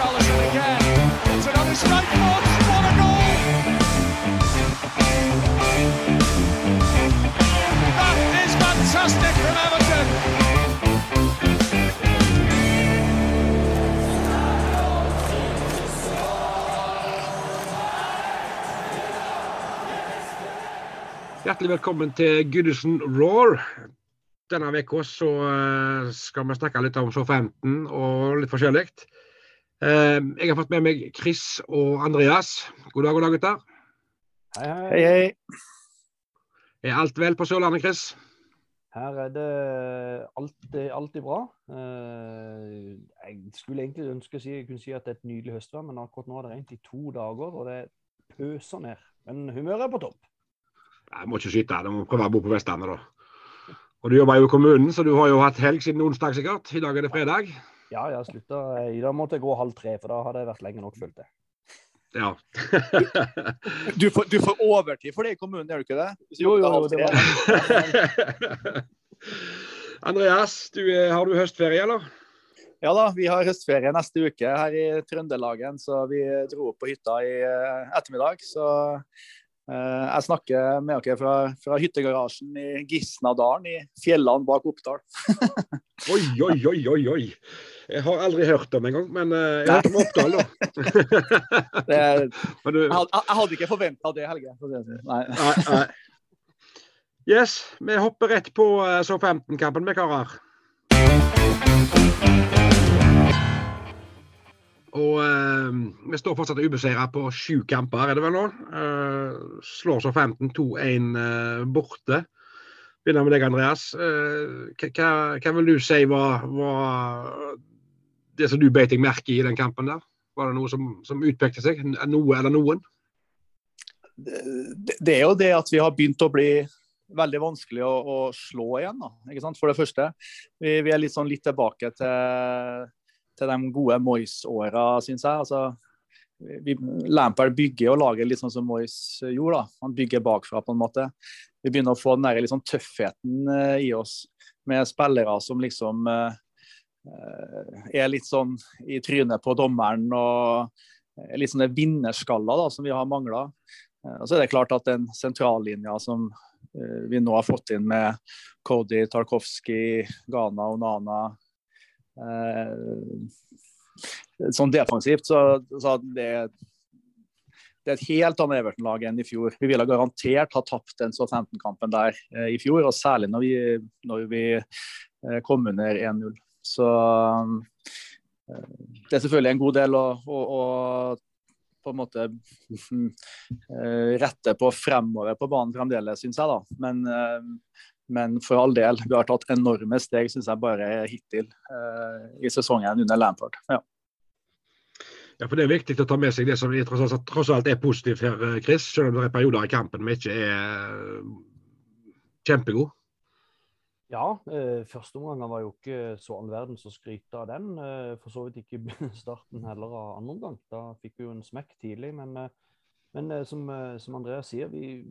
Richarlison again. It's another strike foot. What a goal! That is fantastic from Everton. Hjertelig velkommen til Goodison Roar. Denne uka eh, skal vi snakke litt om Show 15 og litt forskjellig. Eh, Jeg har fått med meg Chris og Andreas. God dag, god dag, gutter. Hei, hei. Hei, hei. Er alt vel på Sørlandet, Chris? Her er det alltid, alltid bra. Eh, Jeg skulle egentlig ønske å si, jeg kunne si at det er et nydelig høstvær, men akkurat nå er det rent i to dager, og det pøser ned. Men humøret er på topp. Jeg må ikke skyte, jeg må prøve å bo på Vestlandet, da. Og du jobber jo i kommunen, så du har jo hatt helg siden onsdag sikkert. I dag er det fredag. Ja, jeg slutta. I dag måtte jeg gå halv tre, for da hadde jeg vært lenge nok, følte jeg. Ja. Du får, du får overtid for det i kommunen, gjør du ikke det? Hvis Jo, jo, jo, det var Andreas, du er, har du høstferie, eller? Ja da, vi har høstferie neste uke her i Trøndelagen, så vi dro opp på hytta i eh, ettermiddag. Så eh, jeg snakker med dere fra, fra hyttegarasjen i Gisnadalen i fjellene bak Oppdal. Oi, oi, oi, oi, oi. Jeg har aldri hørt om engang, men eh, jeg har hørt om Oppdal, da. Det, jeg, Men du, had- jeg hadde ikke forventa det, Helge. sånn. Nei. nei, nei. Yes, vi hopper rett på So 15-kampen med karer. Og eh, vi står fortsatt ubeseira på sju kamper, er det vel nå? Eh, slår Southampton 2-1 uh, borte. Begynner med deg, Andreas. Eh, hva- vil du si var, var det som du beit deg merke i i den kampen der? Var det noe som, som utpekte seg? Noe eller noen? det, det er jo det at vi har begynt å bli veldig vanskelig å, å slå igjen. Da? For det første. Vi, vi er litt, sånn litt tilbake til, til de gode Moyes-åra, syns jeg. Altså, vi, Lampard bygger og lager litt sånn som Moyes gjorde. Da. Han bygger bakfra på en måte. Vi begynner å få den der sånn tøffheten eh, i oss med spillere som liksom eh, eh, er litt sånn i trynet på dommeren og er litt sånne vinnerskaller da, som vi har mangla. Eh, Og så er det klart at den sentrallinja som eh, vi nå har fått inn med Cody, Tarkovsky, Ghana og Nana eh, Sånn defensivt, så, så det, det er et helt annet Everton-lag enn i fjor. Vi ville garantert ha tapt den Southampton-kampen der eh, i fjor, og særlig når vi, når vi eh, kom under 1-0. Så eh, det er selvfølgelig en god del å, å, å på en måte eh, rette på fremover på banen fremdeles, syns jeg. da. Men, eh, men for all del, vi har tatt enorme steg, synes jeg, bare hittil eh, i sesongen under Lampard. Ja. Ja, for Det er viktig å ta med seg det som tross, alt, tross alt er positivt her, eh, Chris. Selv om det er perioder i kampen vi ikke er eh, kjempegode. Ja, eh, første omgang var jo ikke så all verdens å skryte av den. Eh, for så vidt ikke starten heller av andre omgang. Da fikk vi jo en smekk tidlig. Men, eh, men eh, som, eh, som Andreas sier, vi,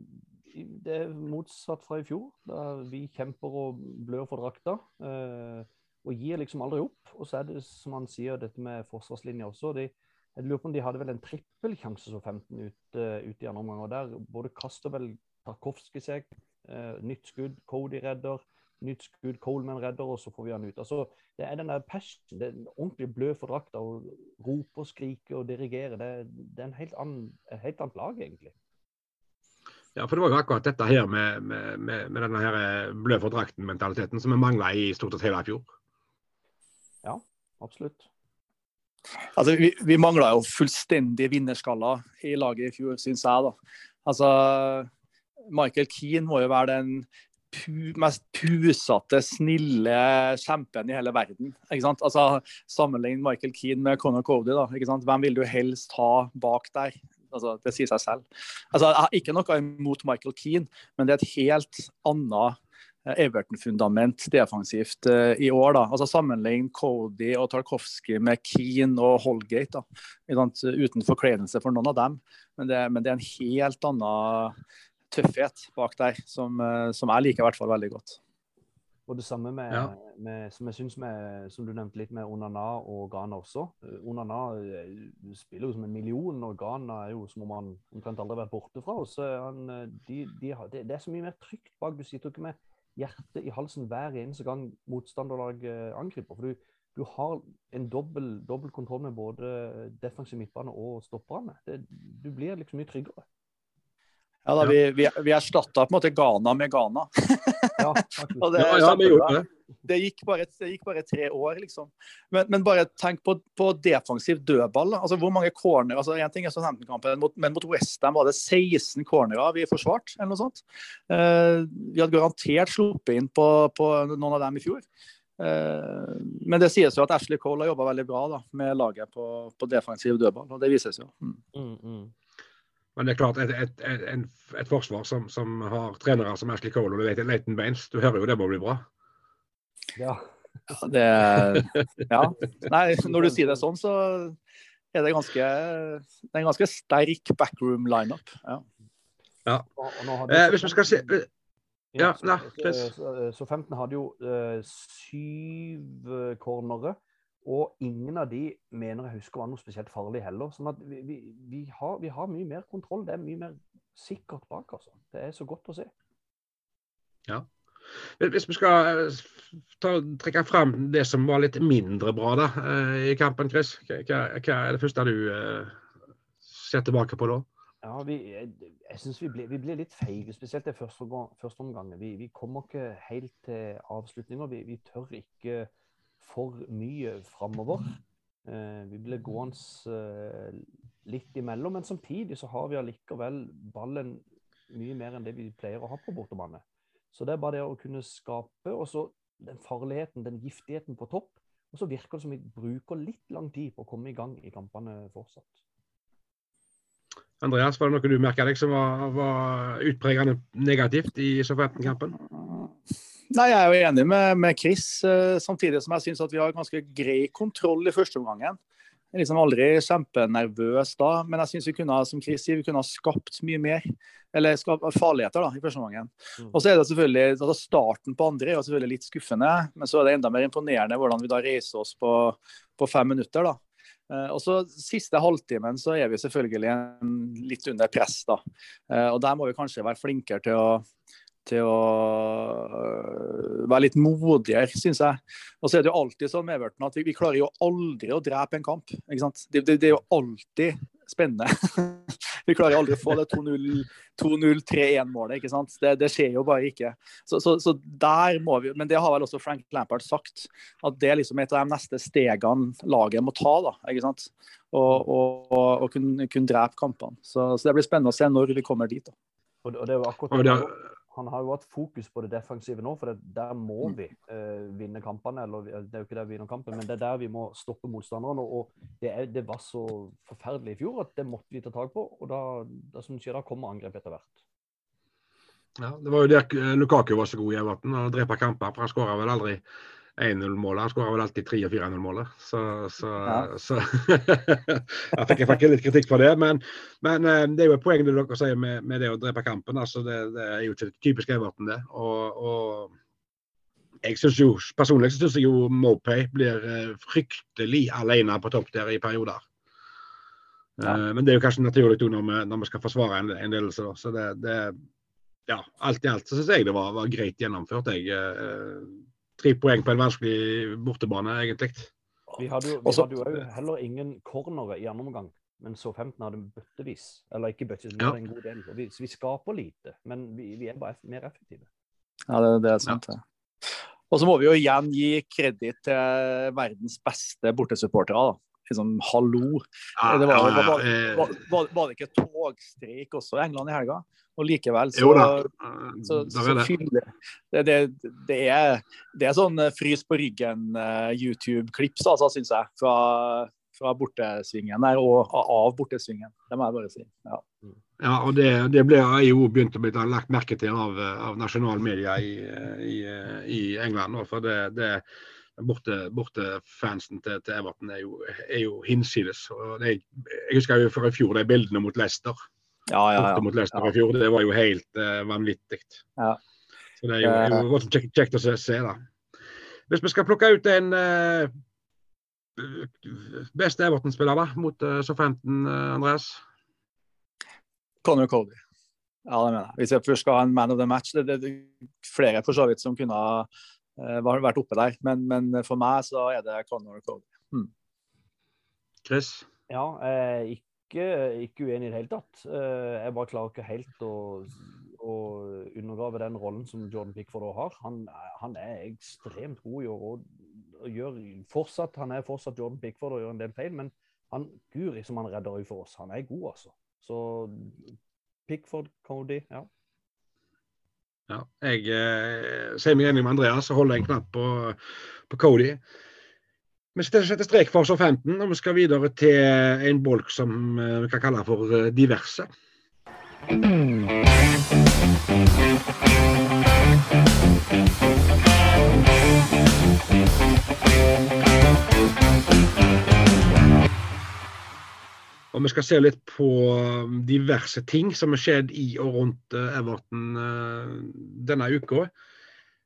det er motsatt fra i fjor. Da vi kjemper og blør for drakta. Eh, og gir liksom aldri opp. Og så er det som han sier, dette med forsvarslinja også. De, jeg lurer på om de hadde vel en trippelsjanse som 15 ut, eh, ut i andre omgang. Og der både kaster vel Tarkovskij seg, eh, nytt skudd, Cody redder nytt skudd, Coleman redder, og så får vi han ut. Altså, det er den der passion, er ordentlig blød for drakta. å Rope og skrike og dirigere. Det, det er en helt annen, et helt annet lag, egentlig. Ja, for Det var jo akkurat dette her med, med, med, med denne her eh, blø for drakten-mentaliteten som vi mangla i stort sett hele i fjor. Ja, Absolutt. Altså, vi, vi mangla jo fullstendig vinnerskaller i laget i fjor, syns jeg. da. Altså, Michael Keane må jo være den pu mest pusete, snille kjempen i hele verden. ikke sant? Altså, Sammenlign Michael Keane med Conor Cody. da, ikke sant? Hvem vil du helst ha bak der? Altså, Det sier seg selv. Altså, Jeg har ikke noe imot Michael Keane, men det er et helt annet eh, Everton-fundament defensivt uh, i år. da. Altså Sammenlign Cody og Tarkovsky med Keane og Holgate. da. Uten forkledelse for noen av dem, men det, men det er en helt annen tøffhet bak der, som, uh, som jeg liker i hvert fall veldig godt. Og det samme med, Ja. med som jeg synes med, som du nevnte litt med Onana og Ghana også. Eh, Onana eh, spiller jo som en million, og Ghana er jo som om han omtrent aldri har vært borte fra oss. Eh, Han, de, de det, det er så mye mer trygt bak. Du sitter jo ikke med hjertet i halsen hver eneste gang motstanderlag angriper. For du, du har en dobbel, dobbel kontroll med både defensiv midtbane og stopperne. Det, du blir liksom mye tryggere. Ja, da, vi, vi, vi erstatta på en måte Ghana med Ghana. Ja. Og det, Ja, ja, vi gjorde det. det, gikk bare, det gikk bare tre år, liksom. Men, men bare tenk på, på defensiv dødball. Altså, hvor mange corner altså, En ting er Southampton-kampen, men mot Westham var det 16 cornerer vi forsvarte, eller noe sånt. Eh, vi hadde garantert sluppet inn på, på noen av dem i fjor. Eh, men det sies jo at Ashley Cole har jobba veldig bra da, med laget på, på defensiv dødball, og det vises jo. Mm. Mm, mm. Men det er klart, et, et, et, et forsvar som, som har trenere som Ashley Cole og Leighton Baines, du hører jo det må bli bra. Ja. Ja, Det, ja. Nei, når du sier det sånn, så er det ganske, det er en ganske sterk backroom lineup. Ja. Hadde Eh, hvis vi skal se ja, nei, Chris. så- Så 15 hadde jo eh, syv eh, cornere, og ingen av de mener jeg husker var noe spesielt farlig heller. sånn at vi, vi, vi, har, vi har mye mer kontroll. Det er mye mer sikkert bak. altså. Det er så godt å se. Ja. Hvis vi skal eh, ta, trekke frem det som var litt mindre bra da, eh, i kampen, Chris, hva, hva er det første du eh, ser tilbake på da? Ja, vi, jeg, jeg synes vi ble, litt feige, spesielt det første, første omgang. Vi, kommer ikke helt til avslutninger. Vi, vi tør ikke for mye framover. Eh, vi ble gående eh, litt imellom, men samtidig så har vi allikevel ballen mye mer enn det vi pleier å ha på bortebane. Så det er bare det å kunne skape, og så den farligheten, den giftigheten på topp. Og så virker det som vi bruker litt lang tid på å komme i gang i kampene fortsatt. Andreas, var det noe du merka deg som var, var utpregende negativt i Southampton-kampen? Nei, Jeg er jo enig med, med Chris, eh, samtidig som jeg syns vi har ganske grei kontroll i første omgangen. Jeg er liksom aldri kjempenervøs da, men jeg syns vi kunne som Chris sier, vi kunne ha skapt mye mer. Eller skapt farligheter da, i første omgangen. Mm. Og så er det selvfølgelig, altså Starten på andre er jo selvfølgelig litt skuffende, men så er det enda mer imponerende hvordan vi da reiser oss på, på fem minutter. da. Eh, Og så Siste halvtimen så er vi selvfølgelig litt under press. da. Eh, og Der må vi kanskje være flinkere til å, til å øh, være litt modigere, syns jeg. Og så er det jo alltid sånn med Everton at vi, vi klarer jo aldri å drepe en kamp. ikke sant? Det, det, det er jo alltid spennende. vi klarer aldri å få det 2-0-3-1-målet. ikke sant? Det, det skjer jo bare ikke. Så, så, så der må vi, Men det har vel også Frank Lampard sagt, at det er liksom et av de neste stegene laget må ta. da, ikke sant? Og, og, og, og kunne, kunne drepe kampene. Så, så det blir spennende å se når vi kommer dit. da. Og det, og det var akkurat det. Han har jo hatt fokus på det defensive nå, for det, der må Mm. vi eh, vinne kampene. eller Det er jo ikke der vi vinner kampen, men det er der vi må stoppe motstanderne. Og det, er, det var så forferdelig i fjor at det måtte vi ta tak på. Og da, da, som du da kommer angrep etter hvert. ja, det var jo der eh, Lukaku var så god i Everton, å drepe kamper. for Han skåra vel aldri 1-0-målet, han skåra vel alltid 3- og 4-0-målet. Så, så, Ja. så Jeg fikk, faktisk litt kritikk for det, men, men eh, det er jo et poeng det dere sier med, med det å drepe kampen. altså Det, det er jo ikke typisk Everton, det. Og, og jeg synes jo, Personlig syns jeg jo Mopay blir eh, fryktelig alene på topp der i perioder. Ja. Eh, Men det er jo kanskje naturlig når vi, når vi skal forsvare en, en ledelse. Så det, det ja, alt i alt så syns jeg det var, var greit gjennomført. Jeg, tre poeng på en vanskelig bortebane, egentlig. Vi hadde jo, vi Også- hadde jo heller ingen cornere i andre omgang. Men så 15 hadde bøttevis. Eller ikke bøttevis, men Ja. en god del. Og vi, så vi skaper lite, men vi, vi er bare mer effektive. Ja, det, det er sant. det. Og så må vi jo igjen gi kreditt til verdens beste bortesupportere. da. Liksom, hallo. Det var, Ja, ja, var, var, var, var det ikke togstreik også i England i helga? Og likevel så, Jo da, så, så, så det. fyller det, det, det, er, det er sånn eh, frys på ryggen-YouTube-klips, altså, syns jeg. Fra, fra bortesvingen der, og av bortesvingen. Det må jeg bare si. Ja. Ja, og det, det ble jo begynt å bli lagt merke til av, av nasjonalmedia i, i, i England. For det, det borte, bortefansen til, til Everton er jo, er jo hinsides. Det, jeg husker jo fra i fjor de bildene mot Leicester. Ja, ja, ja. mot Leicester i fjor. Det var jo helt uh, vanvittig. Ja. Så det er jo, er jo voldsomt kjekt, kjekt å se, se da. Hvis vi skal plukke ut en uh, beste Everton-spiller da, mot uh, Southampton, uh, Andreas? Connor Cody. Ja, det mener jeg. Hvis jeg først skal ha en man of the match Det er flere for så vidt som kunne ha eh, vært oppe der, men, men for meg så er det Connor Cody. Chris? Ja, eh, ikke, ikke uenig i det hele tatt. Eh, jeg bare klarer ikke helt å, å undergrave den rollen som Jordan Pickford har. Han, han er ekstremt god i år. gjøre gjør fortsatt, han er fortsatt Jordan Pickford og gjør en del feil, men han guri som han redder øye for oss. Han er god, altså. Så Pickford, Cody, ja. Ja, jeg eh, ser meg enig med Andreas og holder en knapp på, på Cody. Vi setter strek for 15, og vi skal videre til en bolk som eh, vi kan kalle for diverse. diverse. Og vi skal se litt på um, diverse ting som har skjedd i og rundt uh, Everton uh, denne uka.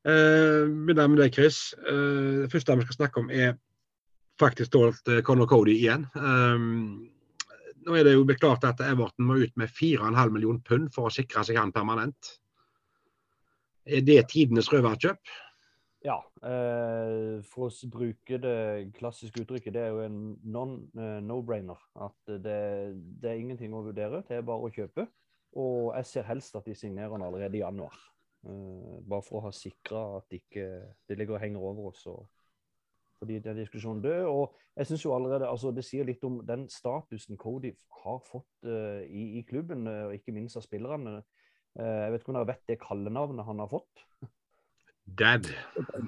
Uh, Begynner med deg, Chris. Det første vi skal snakke om, er faktisk tålt Conor Cody igjen. Um, nå er det jo beklart at Everton må ut med 4,5 millioner pund for å sikre seg han permanent. Er det tidenes røverkjøp? Ja, eh, for å bruke det klassiske uttrykket, det er jo en non-no-brainer. At det, det, er ingenting å vurdere, det er bare å kjøpe. Og jeg ser helst at de signerer den allerede i januar. Eh, bare for å ha sikra at ikke, det ligger og henger over oss. Og, fordi den diskusjonen dør. Og jeg synes jo allerede, altså Det sier litt om den statusen Cody har fått i, i, klubben, og ikke minst av spillerne. Jeg vet ikke om dere vet det kallenavnet han har fått? Dad.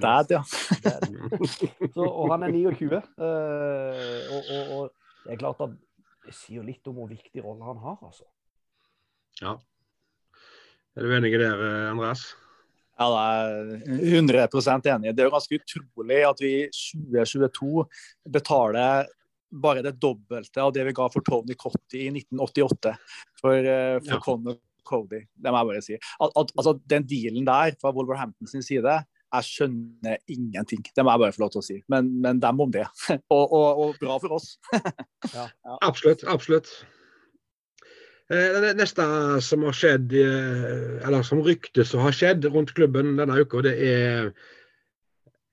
Dad, ja. Dad. Så, og han er 29. Uh, og, og, og, det er klart at det sier litt om hvor viktig rolle han har, altså. Ja. Er du enig i det, Andreas? Ja, jeg er 100% enig. Det er jo ganske utrolig at vi i 2022 betaler bare det dobbelte av det vi ga for Tony Cotty i 1988 for, uh, for ja. Conor Cody. Det må jeg bare si. Al al altså, Den dealen der fra Wolverhampton sin side jeg skjønner ingenting. Det må jeg bare få lov til å si. Men, men dem om det. og, og, og, bra for oss. ja. Ja. Absolutt. Absolutt. Eh, det neste som har skjedd, eh, eller som ryktes å ha skjedd rundt klubben denne uka, det er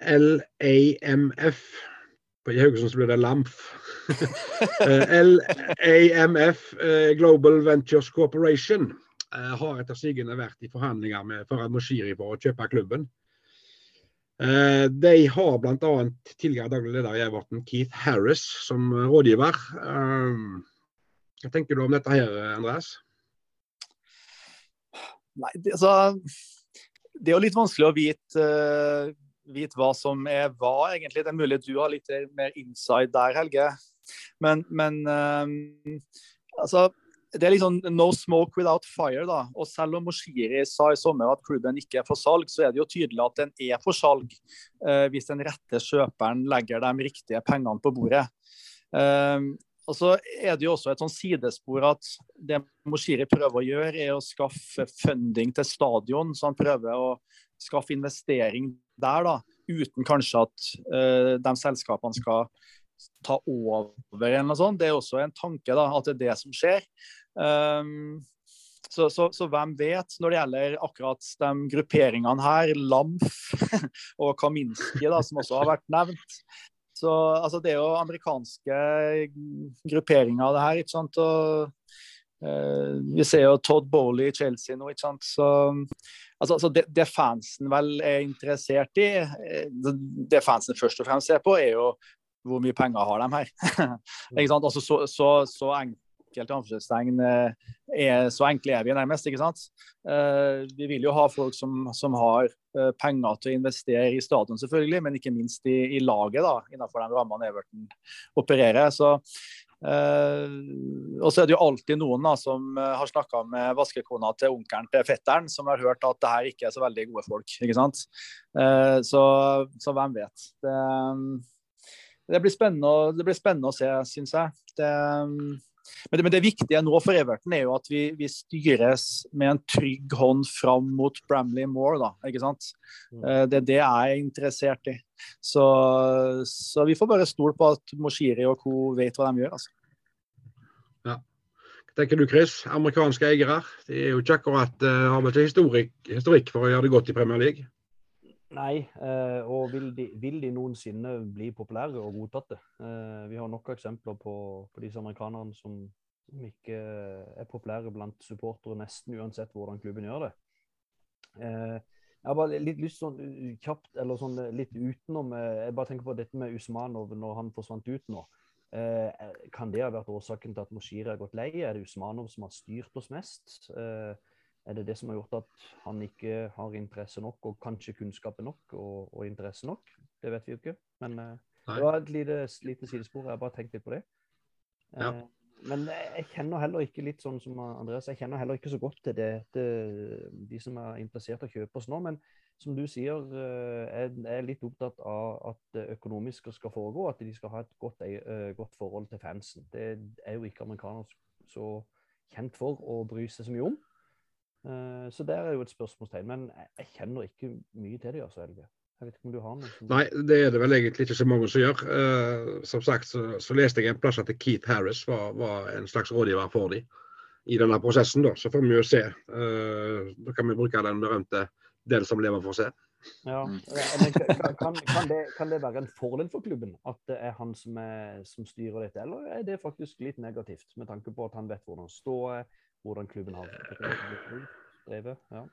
LAMF. I Haugesund så blir det LAMF. LAMF, eh, Global Ventures Corporation. Eh, har etter sigende vært i forhandlinger med Farad Moshiri for å kjøpe klubben. Eh, de har bl.a. tidligere daglig leder i Everton, Keith Harris, som rådgiver. Eh, hva tenker du om dette her, Andreas? Nei, det, altså, det er jo litt vanskelig å vite, uh, vite, hva som er hva, egentlig. Det er mulig du har litt mer inside der, Helge. Men, men um, altså det er liksom no smoke without fire. da, og Selv om Moshiri sa i sommer at klubben ikke er for salg, så er det jo tydelig at den er for salg eh, hvis den rette kjøperen legger de riktige pengene på bordet. Eh, og så er det jo også et sånn sidespor at det Moshiri prøver å gjøre, er å skaffe funding til stadion. Så han prøver å skaffe investering der, da, uten kanskje at eh, de selskapene skal ta over eller noe sånt. Det er også en tanke da, at det er det som skjer. Um, så, så, så, hvem vet, når det gjelder akkurat de grupperingene her, LAMF og Kaminski, da, som også har vært nevnt. Så altså, Det er jo amerikanske grupperinger, det her. ikke sant? Og, uh, vi ser jo Todd Bowley i Chelsea nå. ikke sant? Så, altså det, det, fansen vel er interessert i, eh, det fansen først og fremst ser på, er jo hvor mye penger har de her. ikke sant? Altså, så, så, så eh, er så enkle er vi nærmest. ikke sant? Uh, vi vil jo ha folk som, som har uh, penger til å investere i stadion, selvfølgelig, men ikke minst i, i laget, da, innenfor den rammene Everton opererer. Så, uh, og så er det jo alltid noen da, som har snakka med vaskekona til onkelen til fetteren, som har hørt at det her ikke er så veldig gode folk. ikke sant? Så, så, hvem vet. Det, det blir spennende, det blir spennende å se, syns jeg. Det, men, det, men, det, viktige nå for Everton er jo at vi, vi, styres med en trygg hånd fram mot Bramley Moore. Da, ikke sant? Mm. Eh, det er det jeg er interessert i. Så, så vi får bare stole på at Moshiri og co. vet hva de gjør. altså. Ja. Tenker du, Chris? Amerikanske eiere de er jo ikke akkurat, uh, har vel ikke historikk, historikk for å gjøre det godt i Premier League? Nei, eh, og vil de, vil de, noensinne bli populære og godtatte? Eh, vi har nok eksempler på, på disse amerikanerne som som ikke er populære blant supportere nesten uansett hvordan klubben gjør det. Eh, jeg har bare litt lyst sånn kjapt, eller sånn litt utenom Jeg bare tenker på dette med Usmanov når han forsvant ut nå. kan det ha vært årsaken til at Moshiri har gått lei? Er det Usmanov som har styrt oss mest? Er det det som har gjort at han ikke har interesse nok, og kanskje kunnskapen nok og, og interesse nok? Det vet vi jo ikke. Men eh, Det var et lite, lite sidespor. Jeg har bare tenkt litt på det. Ja. Eh, men jeg kjenner heller ikke litt sånn som Andreas, jeg kjenner heller ikke så godt til det, til de som er interessert i å kjøpe oss nå. Men som du sier, jeg eh, er litt opptatt av at det økonomiske skal foregå, at de skal ha et godt, eh, godt forhold til fansen. Det er jo ikke amerikanere så kjent for å bry seg så mye om. Så der er jo et spørsmålstegn. Men jeg kjenner ikke mye til det, altså, Helge. Jeg vet ikke om du har noe? Som... Nei, det er det vel egentlig ikke så mange som gjør. Uh, som sagt så, så, leste jeg en plass at Keith Harris var, var en slags rådgiver for dem i denne prosessen. da, Så får vi jo se. Uh, da kan vi bruke den berømte 'den som lever, får se'. Ja, mm. men kan, kan, det, kan, det, være en fordel for klubben at det er han som, er, som, styrer dette, eller er det faktisk litt negativt, med tanke på at han vet hvordan står, hvordan klubben har drevet? Ja.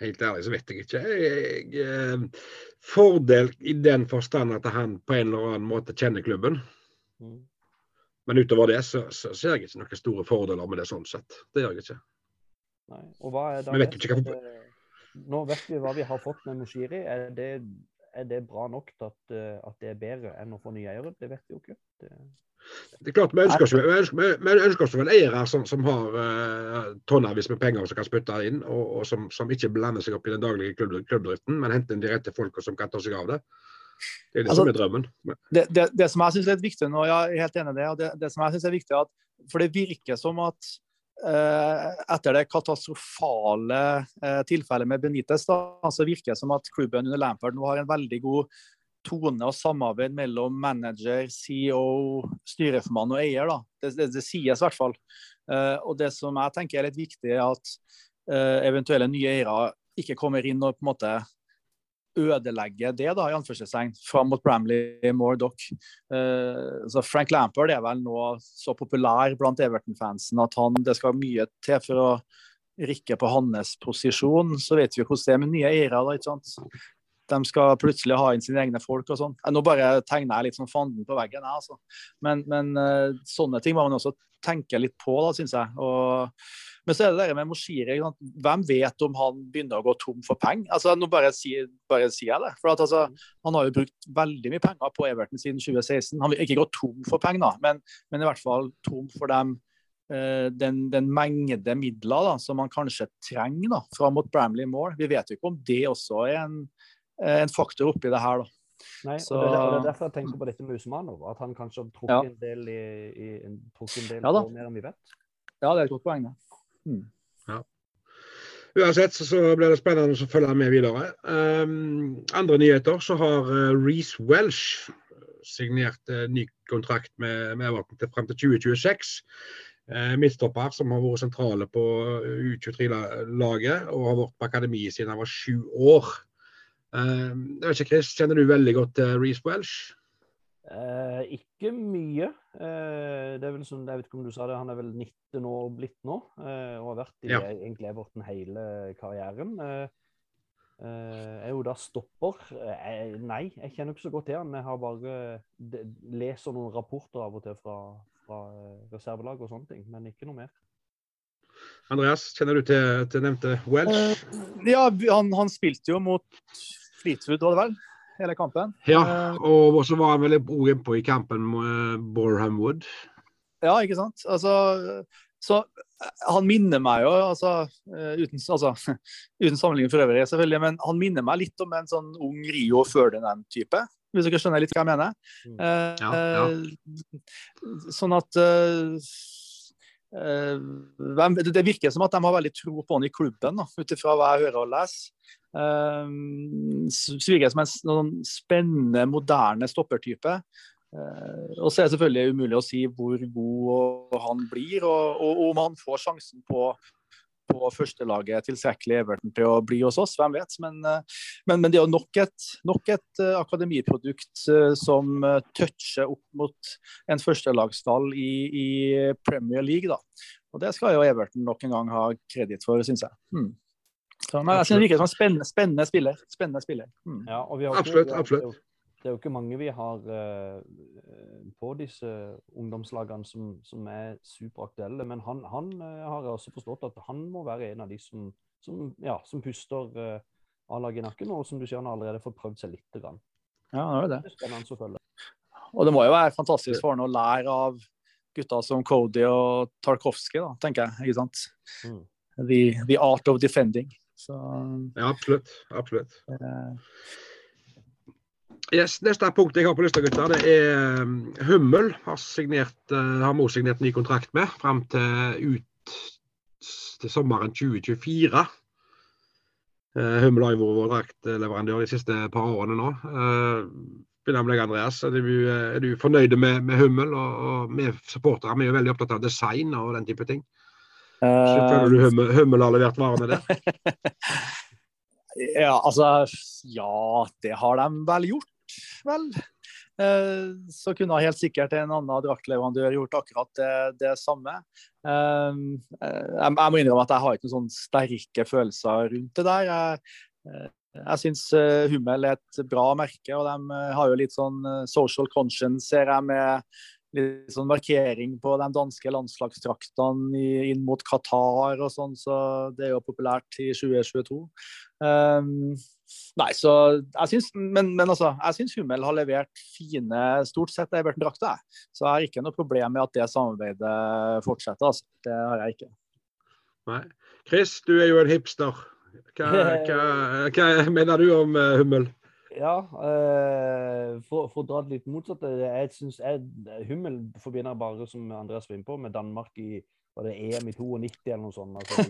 Helt ærlig så vet jeg ikke. Jeg, jeg, eh, fordel i den forstand at han på en eller annen måte kjenner klubben. Mm. Men utover det så, så, ser jeg ikke noen store fordeler med det sånn sett. Det gjør jeg ikke. Nei. Og hva er da vet ikke hva... Nå vet vi hva vi har fått med Moshiri. Er det, er det bra nok til at, eh, at, det er bedre enn å få nye eiere? Det vet vi jo ikke. Det... Det er klart, Vi ønsker oss, vi ønsker, oss vel eiere som, som har uh, tonnevis med penger som kan spytte inn, og, og som, som, ikke blander seg opp i den daglige klubbdriften, men henter inn de rette folka som kan ta seg av det. Det er det altså, som er drømmen. Det, det, det, som jeg syns er viktig nå, jeg er helt enig i det, og det, det som jeg synes er viktig at, For det virker som at uh, etter det katastrofale uh, tilfellet med Benitez, da, så virker det som at klubben under Lampard nå har en veldig god tone og samarbeid mellom manager, CEO, styreformann og eier. Det, det, det sies i hvert fall. Uh, og det som jeg tenker er litt viktig, er at uh, eventuelle nye eiere ikke kommer inn og på en måte ødelegger det, da, i anførselstegn, fram mot Bramley, Moore, Dock. Uh, så Frank Lampard er vel nå så populær blant Everton-fansen at han, det skal mye til for å rikke på hans posisjon. Så vet vi hvordan det er med nye eiere. da, ikke sant? De skal plutselig ha inn sine egne folk og sånn. Nå bare tegner jeg litt sånn fanden på veggen, jeg, altså. Men, men uh, sånne ting må man også tenke litt på, da, syns jeg. Og, men så er det det med Moshiri. Hvem vet om han begynner å gå tom for penger? Altså, nå bare sier, bare jeg det. For at, altså, Han har jo brukt veldig mye penger på Everton siden 2016. Han vil ikke gå tom for penger, men, men i hvert fall tom for dem eh, den, den, mengde midler da, som man kanskje trenger da, fram mot Bramley Moore. Vi vet jo ikke om det også er en, Eh, en faktor oppi det her. da. Nei, så, og det, er, det, er derfor jeg tenker på dette med Usmanov. At han kanskje har trukket ja. en del, i, i, en, en del ja, mer enn vi vet. Ja, det er et godt poeng. Mm. Ja. Uansett så, blir det spennende å følge med videre. Um, andre nyheter så har uh, Reece Welsh signert uh, ny kontrakt med, med Everton til frem til 2026. Uh, midtstopper som har vært sentrale på U23-laget og har vært på akademiet siden han var sju år. Uh, jeg vet ikke, Chris, Kjenner du veldig godt til uh, Reece Welsh? Uh, ikke mye. Uh, det er vel som, jeg vet ikke om du sa det, Han er vel 19 år blitt nå uh, og har vært i ja. egentlig Everton hele karrieren. er jo da stopper. nei, jeg kjenner ikke så godt til han. Jeg har bare de, leser noen rapporter av og til fra, fra reservelag og sånne ting, men ikke noe mer. Andreas, kjenner du til, til nevnte Welsh? ja, han, han spilte jo mot Fleetwood, var det vel? Hele kampen. Ja, eh, og så var han vel òg innpå i kampen med Boreham Wood. Ja, ikke sant. Altså, så eh, han minner meg jo, altså, eh, uten, altså, uten sammenligning for øvrig, selvfølgelig, men han minner meg litt om en sånn ung Rio Ferdinand-type. Hvis dere skjønner litt hva jeg mener. Mm. Ja, ja. Sånn at Det virker som at de har veldig tro på han i klubben, ut ifra hva jeg hører og leser. Um, virker som en sånn spennende, moderne stoppertype. Uh, og så er det selvfølgelig umulig å si hvor god han blir, og, og, om han får sjansen på, på førstelaget tilstrekkelig Everton til å bli hos oss, hvem vet. Men, men, men det er jo nok et, nok et akademiprodukt som toucher opp mot en førstelagstall i, i Premier League. da. Og Det skal jo Everton nok en gang ha kreditt for, syns jeg. Hmm. Så, men jeg synes det virker som en spennende, spennende spiller. Spennende spiller. Mm. Ja, og vi har absolutt. Ikke, absolutt det er jo ikke mange vi har uh, på disse ungdomslagene som, som er superaktuelle. Men han, han uh, har også forstått at han må være en av de som, som, ja, som puster uh, A-laget i nakken. Og som du sier, han har allerede fått prøvd seg litt. Grann. Ja, det er det. det selvfølgelig. Og det må jo være fantastisk for han å lære av gutter som Cody og Tarkovskij, tenker jeg. ikke sant? Mm. The, the, art of defending. Så, ja, absolutt. absolutt. Yes, neste punkt jeg har på lista, gutter, det er um, Hummel. Har, signert, uh, har Mo signert ny kontrakt med fram til ut til sommeren 2024. Uh, Hummel har jo vært vår draktleverandør de siste par årene nå. Begynner med deg, Andreas. Er du, er du fornøyd med, med Hummel? Og, og vi supportere er jo veldig opptatt av design og den type ting. Så føler du Hummel, Hummel har levert varene der? ja, altså Ja, det har de vel gjort vel. Eh, så kunne helt sikkert en annen draktleverandør gjort akkurat det, det samme. Eh, jeg, må innrømme at jeg har ikke noen sånne sterke følelser rundt det der. Jeg, eh, jeg syns Hummel er et bra merke, og de har jo litt sånn social conscience, ser jeg, med litt sånn markering på de danske landslagsdraktene inn mot Qatar og sånn, så det er jo populært i 2022. Um, nei, så jeg syns Men, men altså, jeg syns Hummel har levert fine, stort sett Everton-drakter. Så jeg har ikke noe problem med at det samarbeidet fortsetter. Altså. Det har jeg ikke. Nei. Chris, du er jo en hipster. Hva, hva, hva mener du om uh, Hummel? Ja, uh, for, for, å dra det litt motsatt jeg synes jeg, Hummel forbinder bare, som Andreas var inne på, med Danmark i var det EM i 92 eller noe sånt. Altså,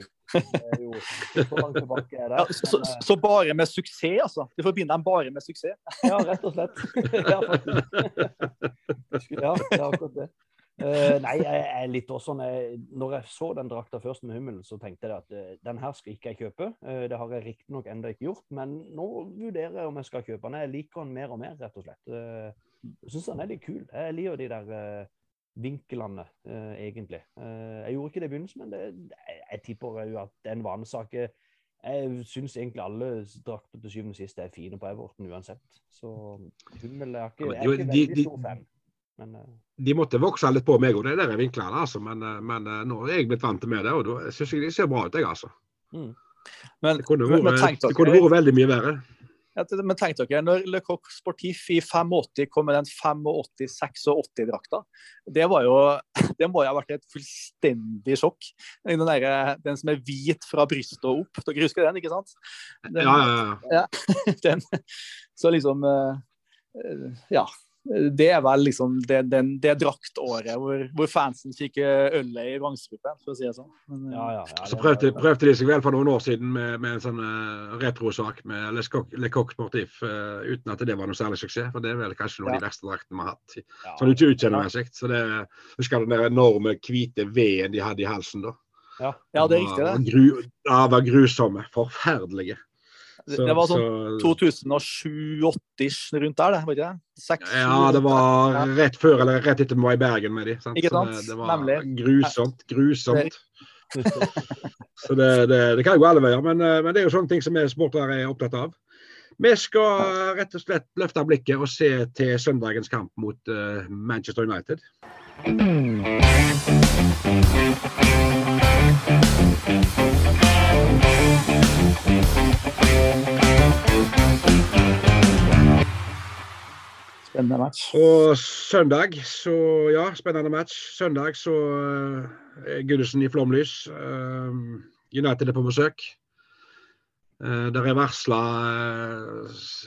jo, så, ja, så, så, bare med suksess, altså? Du forbinder dem bare med suksess? ja, rett og slett. ja, faktisk. Ja, det er akkurat det. Uh, nei, jeg er litt også sånn jeg, Når jeg så den drakta først med Hummel så tenkte jeg at uh, den her skal ikke jeg kjøpe. Uh, det har jeg riktignok ennå ikke gjort, men nå vurderer jeg om jeg skal kjøpe den. Jeg liker den mer og mer, rett og slett. jeg syns den er litt kul. Jeg liker de der vinklene, eh, egentlig. Eh, jeg gjorde ikke det i begynnelsen, men det, jeg tipper jo at det er en vanesak. Jeg syns egentlig alle drakter til syvende og sist er fine på Everton uansett. Så Hummel er ikke, jeg er ikke veldig stor fan. Men. De måtte vokse litt på meg òg, de der vinklene. Altså. Men, men, nå er jeg blitt vant til med det, og da syns jeg de ser bra ut, jeg, altså. Mm. Men, det kunne vært, veldig mye verre. Men tenk dere, når Le Coq Sportif i 85 kom med den 85-86-drakta, det var jo Det må jo ha vært et fullstendig sjokk. Den, der, den som er hvit fra brystet og opp. Dere husker den, ikke sant? Den, ja, ja, ja. ja den, så liksom eh, Ja det er vel liksom det, den, det draktåret hvor, hvor, fansen fikk ølet i vrangstrupen, for å si det sånn. Men, ja, ja, ja, så prøvde, prøvde, de seg vel for noen år siden med, med en sånn uh, retrosak med Le Coq, Sportif, uh, uten at det var noe særlig suksess. For det er vel kanskje noen av de verste draktene vi har hatt. Sånn ikke utseendemessig. Så det, husker den der enorme hvite veden de hadde i halsen da. Ja, det er riktig, det. Gru, ja, var grusomme. Forferdelige. Så, det var sånn 2007-80 rundt der, det, var ikke det? 6, ja, det var rett før eller rett etter vi var i Bergen med de. Sant? Ikke sant? Det, det, var Nemlig. grusomt. Grusomt. så det, det, det, kan jo gå alle veier, men, eh, men, det er jo sånne ting som vi sportere er opptatt av. Vi skal rett og slett løfte blikket og se til søndagens kamp mot uh, Manchester United. Spennende match. Og søndag, så ja, spennende match. Søndag så er Goodison i flomlys. Uh, United er på besøk. Uh, der er varsla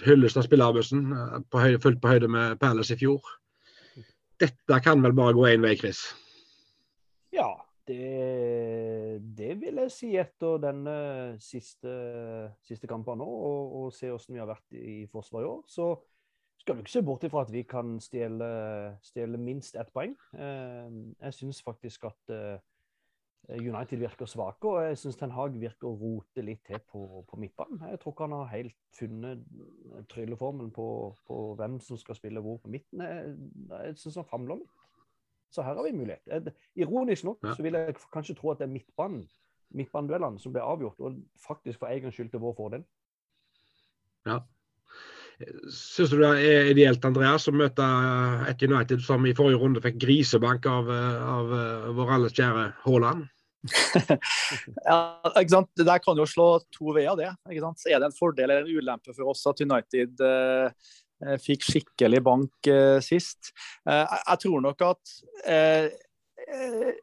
hyllest av spillerbøssen, uh, fullt på høyde med Palace i fjor. Dette kan vel bare gå én vei, Chris? Ja, det, det, vil jeg si etter denne siste, siste kampen nå, og, og se hvordan vi har vært i forsvar i år. Så skal du ikke se bort ifra at vi kan stjele, stjele minst ett poeng. Eh, jeg syns faktisk at eh, United virker svake, og jeg syns Ten Hag virker å rote litt til på, på midtbanen. Jeg tror ikke han har helt funnet trylleformelen på, på, hvem som skal spille hvor på midten. Jeg, jeg syns han famler litt. Så her har vi mulighet. Ironisk nok ja. så vil jeg kanskje tro at det er midtbanen, midtbaneduellene som ble avgjort, og faktisk for egen skyld til vår fordel. Ja. Syns du det er ideelt Andreas, å møte et United som i forrige runde fikk grisebank av, av vår alles kjære Haaland? ja, ikke sant? Det der kan jo slå to veier, det. Ikke sant? Er det en fordel eller en ulempe for oss at United eh, fikk skikkelig bank eh, sist? Eh, jeg tror nok at eh,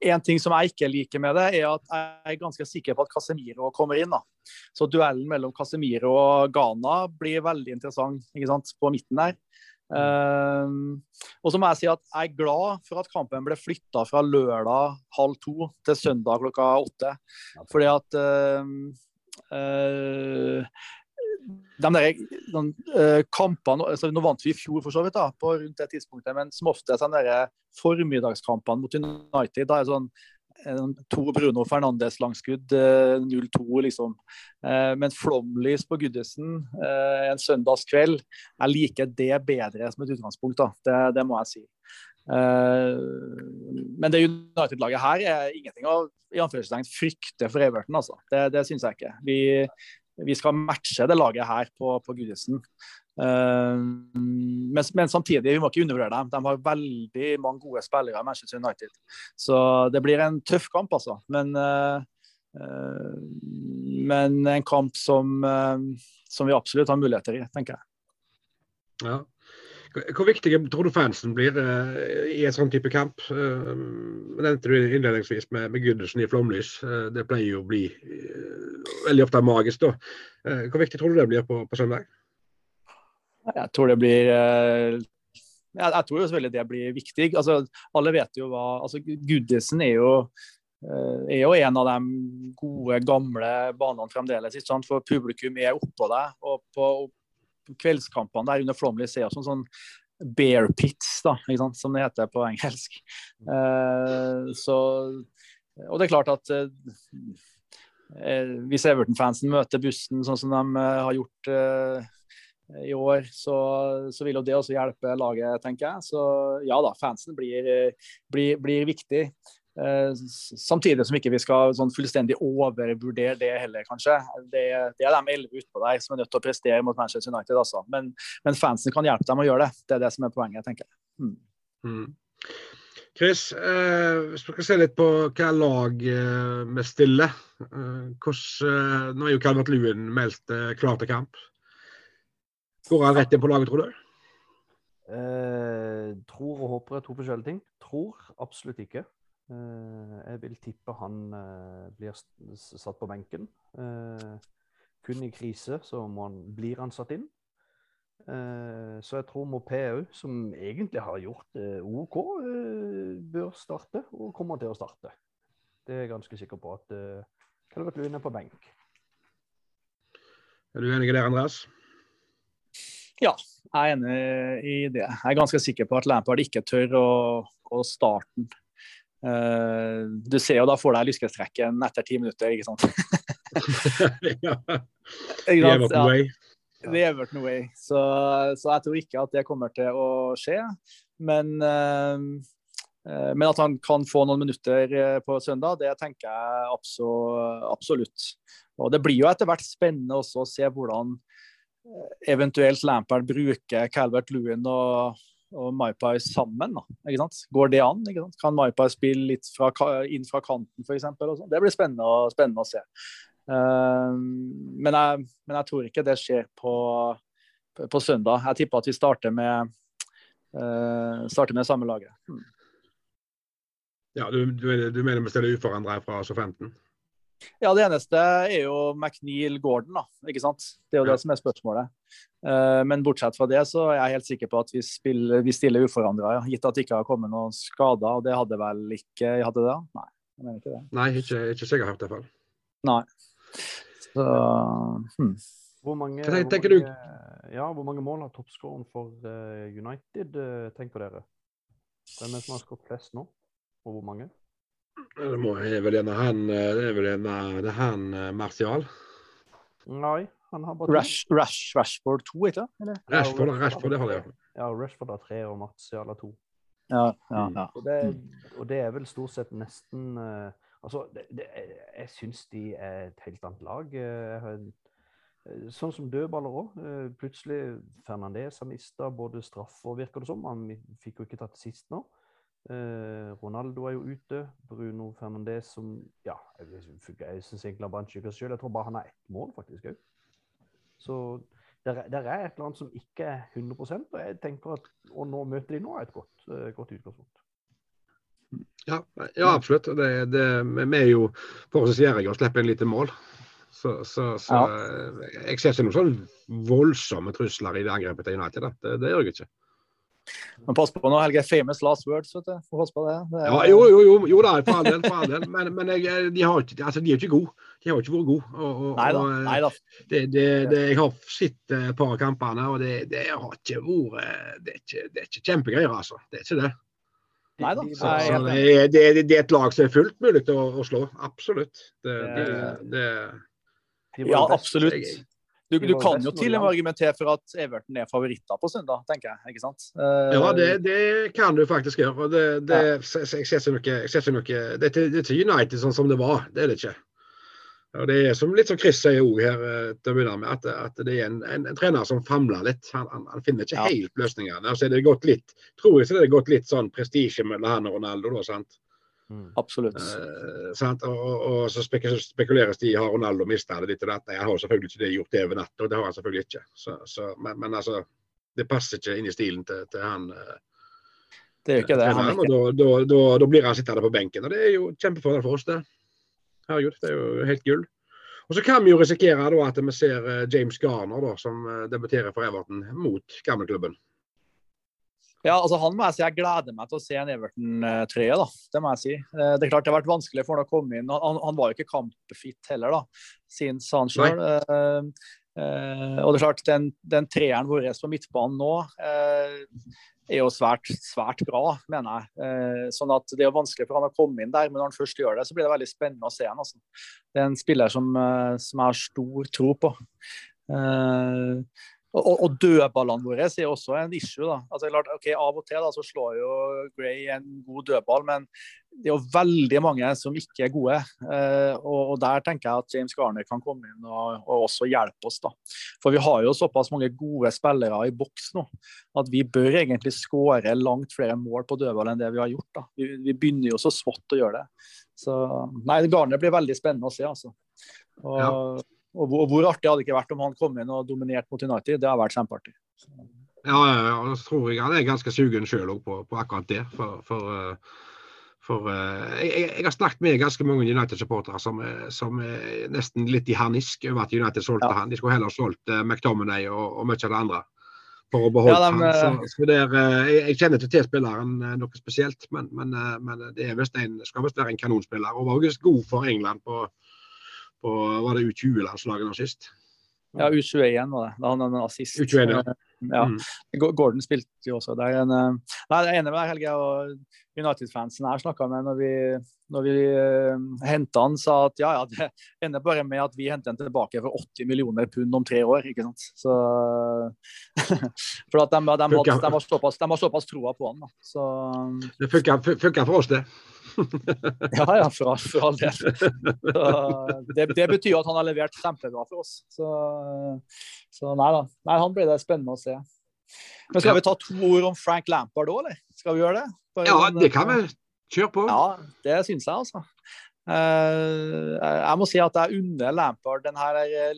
en ting som jeg ikke liker med det, er at jeg er ganske sikker på at Casemiro kommer inn. da. Så duellen mellom Casemiro og Ghana blir veldig interessant ikke sant, på midten der. Um, og så må jeg si at jeg er glad for at kampen ble flytta fra lørdag halv to til søndag klokka åtte. Fordi at uh, uh, de der, de, uh, kampene altså Nå vant vi i fjor for så vidt da, på rundt det tidspunktet, men som oftest de der formiddagskampene mot United da er sånn to Bruno Fernandes-langskudd, 0-2, eh, liksom. Eh, men flomlys på Goodison eh, en søndagskveld, jeg liker det bedre som et utgangspunkt. da, Det, det må jeg si. Men det United-laget her er ingenting å i anførselstegn frykte for Everton. altså. Det, det syns jeg ikke. Vi, vi, skal matche det laget her på, på Gudisen. Uh, men, men, samtidig, vi må ikke undervurdere dem. De har veldig mange gode spillere i Manchester United. Så det blir en tøff kamp, altså. Men, uh, uh, men en kamp som, som, vi absolutt har muligheter i, tenker jeg. Ja. Hvor viktig tror du fansen blir i en sånn type kamp? Uh, nevnte du innledningsvis med, med Gundersen i flomlys. det pleier jo å bli veldig ofte magisk. da. hvor viktig tror du det blir på, på søndag? Jeg tror det blir eh, jeg, tror jo selvfølgelig det blir viktig. Altså, alle vet jo hva altså, Goodison er jo, eh, er jo en av de gode, gamle banene fremdeles. For publikum er oppå deg. Og på kveldskampene der under Flomley er sånn, sånn bear pits, da, som det heter på engelsk. Uh, så, og det er klart at uh, hvis Everton-fansen møter bussen sånn som de har gjort i år, så, så, vil jo det også hjelpe laget, tenker jeg. Så ja da, fansen blir, blir, blir viktig. Eh, samtidig som ikke vi skal sånn fullstendig overvurdere det heller, kanskje. Det, det er de elleve utpå der som er nødt til å prestere mot Manchester United. Altså. Men, men, fansen kan hjelpe dem å gjøre det. Det er det som er poenget, tenker jeg. Mm. Mm. Chris, eh, hvis du skal se litt på hva lag eh, vi stiller. Eh, hvordan, eh, nå er jo Calvert Lewin meldt eh, klar til kamp. Går han rett inn på laget, tror du? Eh, tror og håper er to forskjellige ting. Tror absolutt ikke. Eh, jeg vil tippe han eh, blir satt på benken. Eh, kun i krise så han, blir han satt inn. Eh, så jeg tror Mopé òg, som egentlig har gjort det OK, bør starte, og kommer til å starte. Det er jeg ganske sikker på at uh, Calvert Lewin er på benk. Er du enig i det, Andreas? Ja, jeg er enig i det. Jeg er ganske sikker på at Lampard ikke tør å, å starte den. Uh, du ser jo da får deg lyskestrekken etter ti minutter, ikke sant? ja. The Everton Det er Everton way. Så, så, jeg tror ikke at det kommer til å skje. Men, uh, men at han kan få noen minutter på søndag, det tenker jeg absolutt. Og Det blir jo etter hvert spennende også å se hvordan eventuelt Lampard bruker Calvert Lewin og, og Maipai sammen. Da, Går det an? Kan Maipai spille litt fra, inn fra kanten f.eks.? Det blir spennende, spennende å se. Uh, men, jeg, men, jeg, tror ikke det skjer på, på søndag. Jeg tipper at vi starter med, uh, starter med samme laget. Hmm. Ja, du, du, du mener vi stiller uforandra fra SO15? Ja, det eneste er jo McNeil Gordon, da. Ikke sant? Det er jo ja. det som er spørsmålet. Uh, men bortsett fra det, så er jeg helt sikker på at vi, spiller, vi stiller uforandra. Ja. Gitt at det ikke har kommet noen skader. Og det hadde vel ikke Hadde det? Nei, jeg mener ikke det. Nei, ikke, ikke så jeg har hørt. Nei. Så hmm. Hvor mange, Hva tenker hvor mange, du? Ja, hvor mange mål har toppskåren for uh, United? tenker dere. Hvem er det som har skåret flest nå? Og hvor mange? Det må, er vel gjerne han Det er vel gjerne det er han eh, Martial? Nei, han har bare. Rash, Rash, Rashford 2, ikke sant? Rashford, Rashford, det har de. Ja, Rashford har tre og Martial har to. Ja, ja, Mm. ja. Og det, og det er vel stort sett nesten eh, Altså, det, det, jeg syns de er et helt annet lag. Eh, Jeg har, eh, sånn som dødballer òg. Plutselig Fernandez har mista både straff og virker det som. Han fikk jo ikke tatt sist nå. Eh, Ronaldo er jo ute. Bruno Fernandez som Ja, jeg, jeg syns egentlig han skyter seg sjøl. Jeg tror bare han har ett mål, faktisk òg. Så der, er- der er et eller annet som ikke er 100 og jeg tenker at å nå møter de nå er et godt, eh, godt utgangspunkt. Ja, ja absolutt. Det, det, vi er jo forholdsvis og slipper inn lite mål. Så, så, så ja. jeg ser ikke noen sånn voldsomme trusler i det angrepet til United. Det, det gjør jeg ikke. Men pass på nå, Helge. Famous last words, vet du. Få passe på det. det er- Ja, jo, jo, jo, jo da, for all del. For all del. Men, men jeg, de, har ikke, altså, de er jo ikke gode. De har ikke vært gode. Og, og, Nei da. og, eh, Nei da. det, jeg har sett eh, et par av kampene, og det, det har ikke vært Det er ikke, det er ikke kjempegreier, altså. Det er ikke det. Nei da. Det, er, det, det et lag som er fullt mulig til å, å slå. Absolutt. Det, det, Det- det, de var Ja, absolutt. Du, du kan jo til og med argumentere for at Everton er favoritter på søndag, tenker jeg. ikke sant? Uh, Ja, det, det kan du faktisk gjøre. Det, det, noe, jeg ser ikke noe det, er ikke- United sånn som det var. Det er det ikke. Og det er som litt som Chris sier òg her eh, til å begynne med, at, at det er en, en, en trener som famler litt. Han, han, han finner ikke Ja. helt løsningene. Altså, det gått litt, tror jeg så det er gått litt sånn prestisje mellom han og Ronaldo. da, sant? Mm. Absolutt. Eh, sant? Og, og, og så spek spekuleres de har Ronaldo mista det ditt og datt. Han har selvfølgelig ikke det gjort det over natta, og det har han selvfølgelig ikke. Så, så, men, men altså, det passer ikke inn i stilen til, til han. eh, Det er jo ikke det. Han og ikke. da, da, da, da blir han sittende på benken. og Det er jo kjempefordel for oss, det. Herregud, det er jo helt gull. Og Så kan vi jo risikere da at vi ser eh, James Garner, da, som eh, debuterer for Everton mot gamleklubben. Ja, altså Han må jeg si jeg gleder meg til å se en Everton-trøye. da, Det må jeg si. Eh, Det er klart det har vært vanskelig for han å komme inn. Han, han var jo ikke kampfit heller, da, siden han sjøl. og det er klart, den, den treeren vår på midtbanen nå eh, er jo svært, svært bra, mener jeg. Eh, sånn at Det er vanskelig for han å komme inn der, men når han først gjør det, så blir det veldig spennende å se han. Altså. Det er en spiller som, eh, som jeg har stor tro på. Eh, og, og dødballene våre er også en issue. da. Altså, klart, ok, Av og til da, så slår jo Gray en god dødball, men det er jo veldig mange som ikke er gode. Eh, og, og Der tenker jeg at James Garner kan komme inn og, og også hjelpe oss. da. For vi har jo såpass mange gode spillere i boks nå at vi bør egentlig skåre langt flere mål på dødball enn det vi har gjort. da. Vi, vi begynner jo så smått å gjøre det. Så nei, Garner blir veldig spennende å se. altså. Og, Ja. Og, hvor, og hvor artig hadde det ikke vært om han kom inn og dominerte mot United? Det har vært kjempeartig. Ja, ja, ja, og så tror jeg han er ganske sugen sjøl på, på akkurat det. For, for, eh, for eh, jeg, jeg- jeg har snakket med ganske mange United-supportere som, er- som er nesten litt i harnisk over at United solgte Ja. han. De skulle heller solgt McTominay og, og mye av det andre for å beholde Ja, de, han. Så, så der, eh, jeg, jeg kjenner ikke til spilleren eh, noe spesielt, men, men, eh, men det er vist en, skal visst være en kanonspiller. Og var også god for England på, på var det U20-landslaget nå sist. Ja, U21 var det. Da han en assist. U21, ja. Ja. Mm. Gordon spilte jo også der. En, eh, nei, jeg er enig med deg, Helge. og United-fansen jeg snakka med når vi, når vi uh, henta han, sa at ja, ja, det ender bare med at vi henter han tilbake for 80 millioner pund om tre år. ikke sant? Så, for at de, de, de, hadde, de, var såpass, de var såpass troa på han. da. Så, Det funka for oss, det. ja, ja, for, for all del. Det, det betyr at han har levert kjempebra for oss. Så, så nei da. Nei, han blir det spennende å se. Men skal vi ta to ord om Frank Lampard òg, eller? Skal vi gjøre det? Bare Ja, det kan vi. Kjør på. Ja, det syns jeg, altså. Eh, jeg må si at jeg unner Lampard den her eh,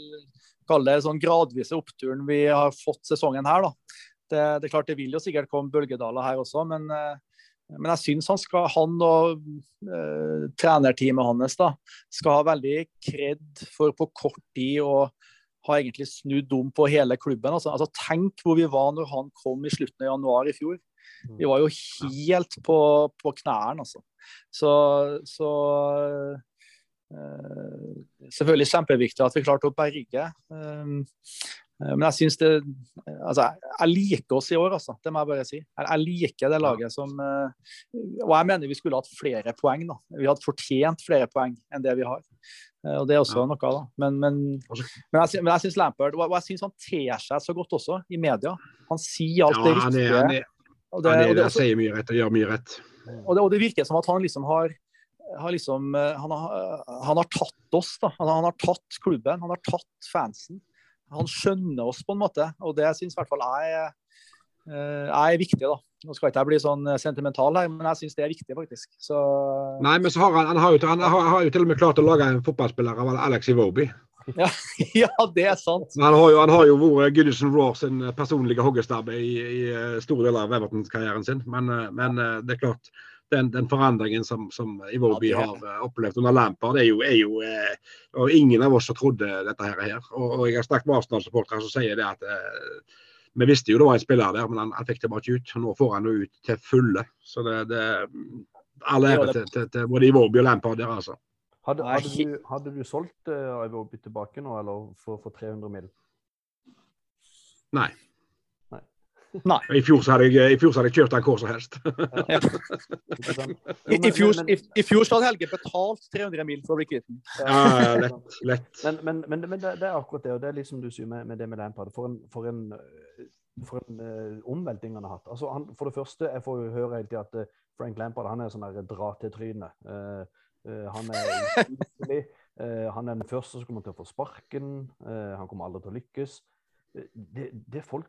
det sånn gradvise oppturen vi har fått sesongen her. da. Det, det er klart det vil jo sikkert komme bølgedaler her også, men, eh, men jeg syns han, han og eh, trenerteamet hans da, skal ha veldig kred for på kort tid å ha egentlig snudd om på hele klubben. Altså, altså Tenk hvor vi var når han kom i slutten av januar i fjor. Vi var jo helt på, på knærne, altså. Så, så eh, Selvfølgelig kjempeviktig at vi klarte å berge. Eh, men jeg syns det altså, jeg liker oss i år, altså. Det må jeg bare si. Jeg, jeg liker det laget som eh, Og jeg mener vi skulle hatt flere poeng. da. Vi hadde fortjent flere poeng enn det vi har. Eh, og Det er også noe, da. Men, men, men jeg, men jeg syns Lampard Og jeg syns han ter seg så godt også i media. Han sier alt ja, det riktige. Han, er, han, er, og det også, sier mye rett og gjør mye rett. Og det, og det virker som at han liksom har har liksom, han har, han har, tatt oss, da. Han, han, har tatt klubben, han har tatt fansen han skjønner oss på en måte, og det syns i hvert fall jeg, jeg er viktig. da. Nå skal ikke jeg bli sånn sentimental her, men jeg syns det er viktig, faktisk. Så... Nei, men så har han, han, har jo, han har, har jo til og med klart å lage en fotballspiller av Alex Iwobi. Ja, ja, det er sant. Han har jo, han har jo vært Goodison Raw sin personlige hoggestabbe i, i, store deler av Everton-karrieren sin, men, men det er klart den, den, forandringen som, som Iwobi ja, har uh, opplevd under Lampard, er jo, er jo uh, og Ingen av oss som trodde dette her. Og, og jeg har snakket med Arsenal-supportere som sier det at uh, vi visste jo det var en spiller der, men han, han fikk det bare ikke ut. Nå får han det ut til fulle. Så det, det All ære til, til, til, både Iwobi og Lampard der, altså. Hadde, hadde, du, hadde du solgt uh, Iwobi tilbake nå, eller for, for 300 mill.? Nei. Nei. I fjor så hadde jeg, i fjor så hadde jeg kjørt den hvor som helst. Ja. I, i, fjor, i, I, fjor så hadde Helge betalt 300 mil for å bli kvitt den. Ja, lett. lett. Men, men, men, men det, det, er akkurat det, og det er liksom du sier med, med det med Lampard. For en, for en, for en uh, omvelting han har hatt. Altså, han, for det første, jeg får jo høre hele tida at uh, Frank Lampard han er sånn der dra til trynet. Uh, han er usynlig. han er den første som kommer til å få sparken. han kommer aldri til å lykkes det, det, folk,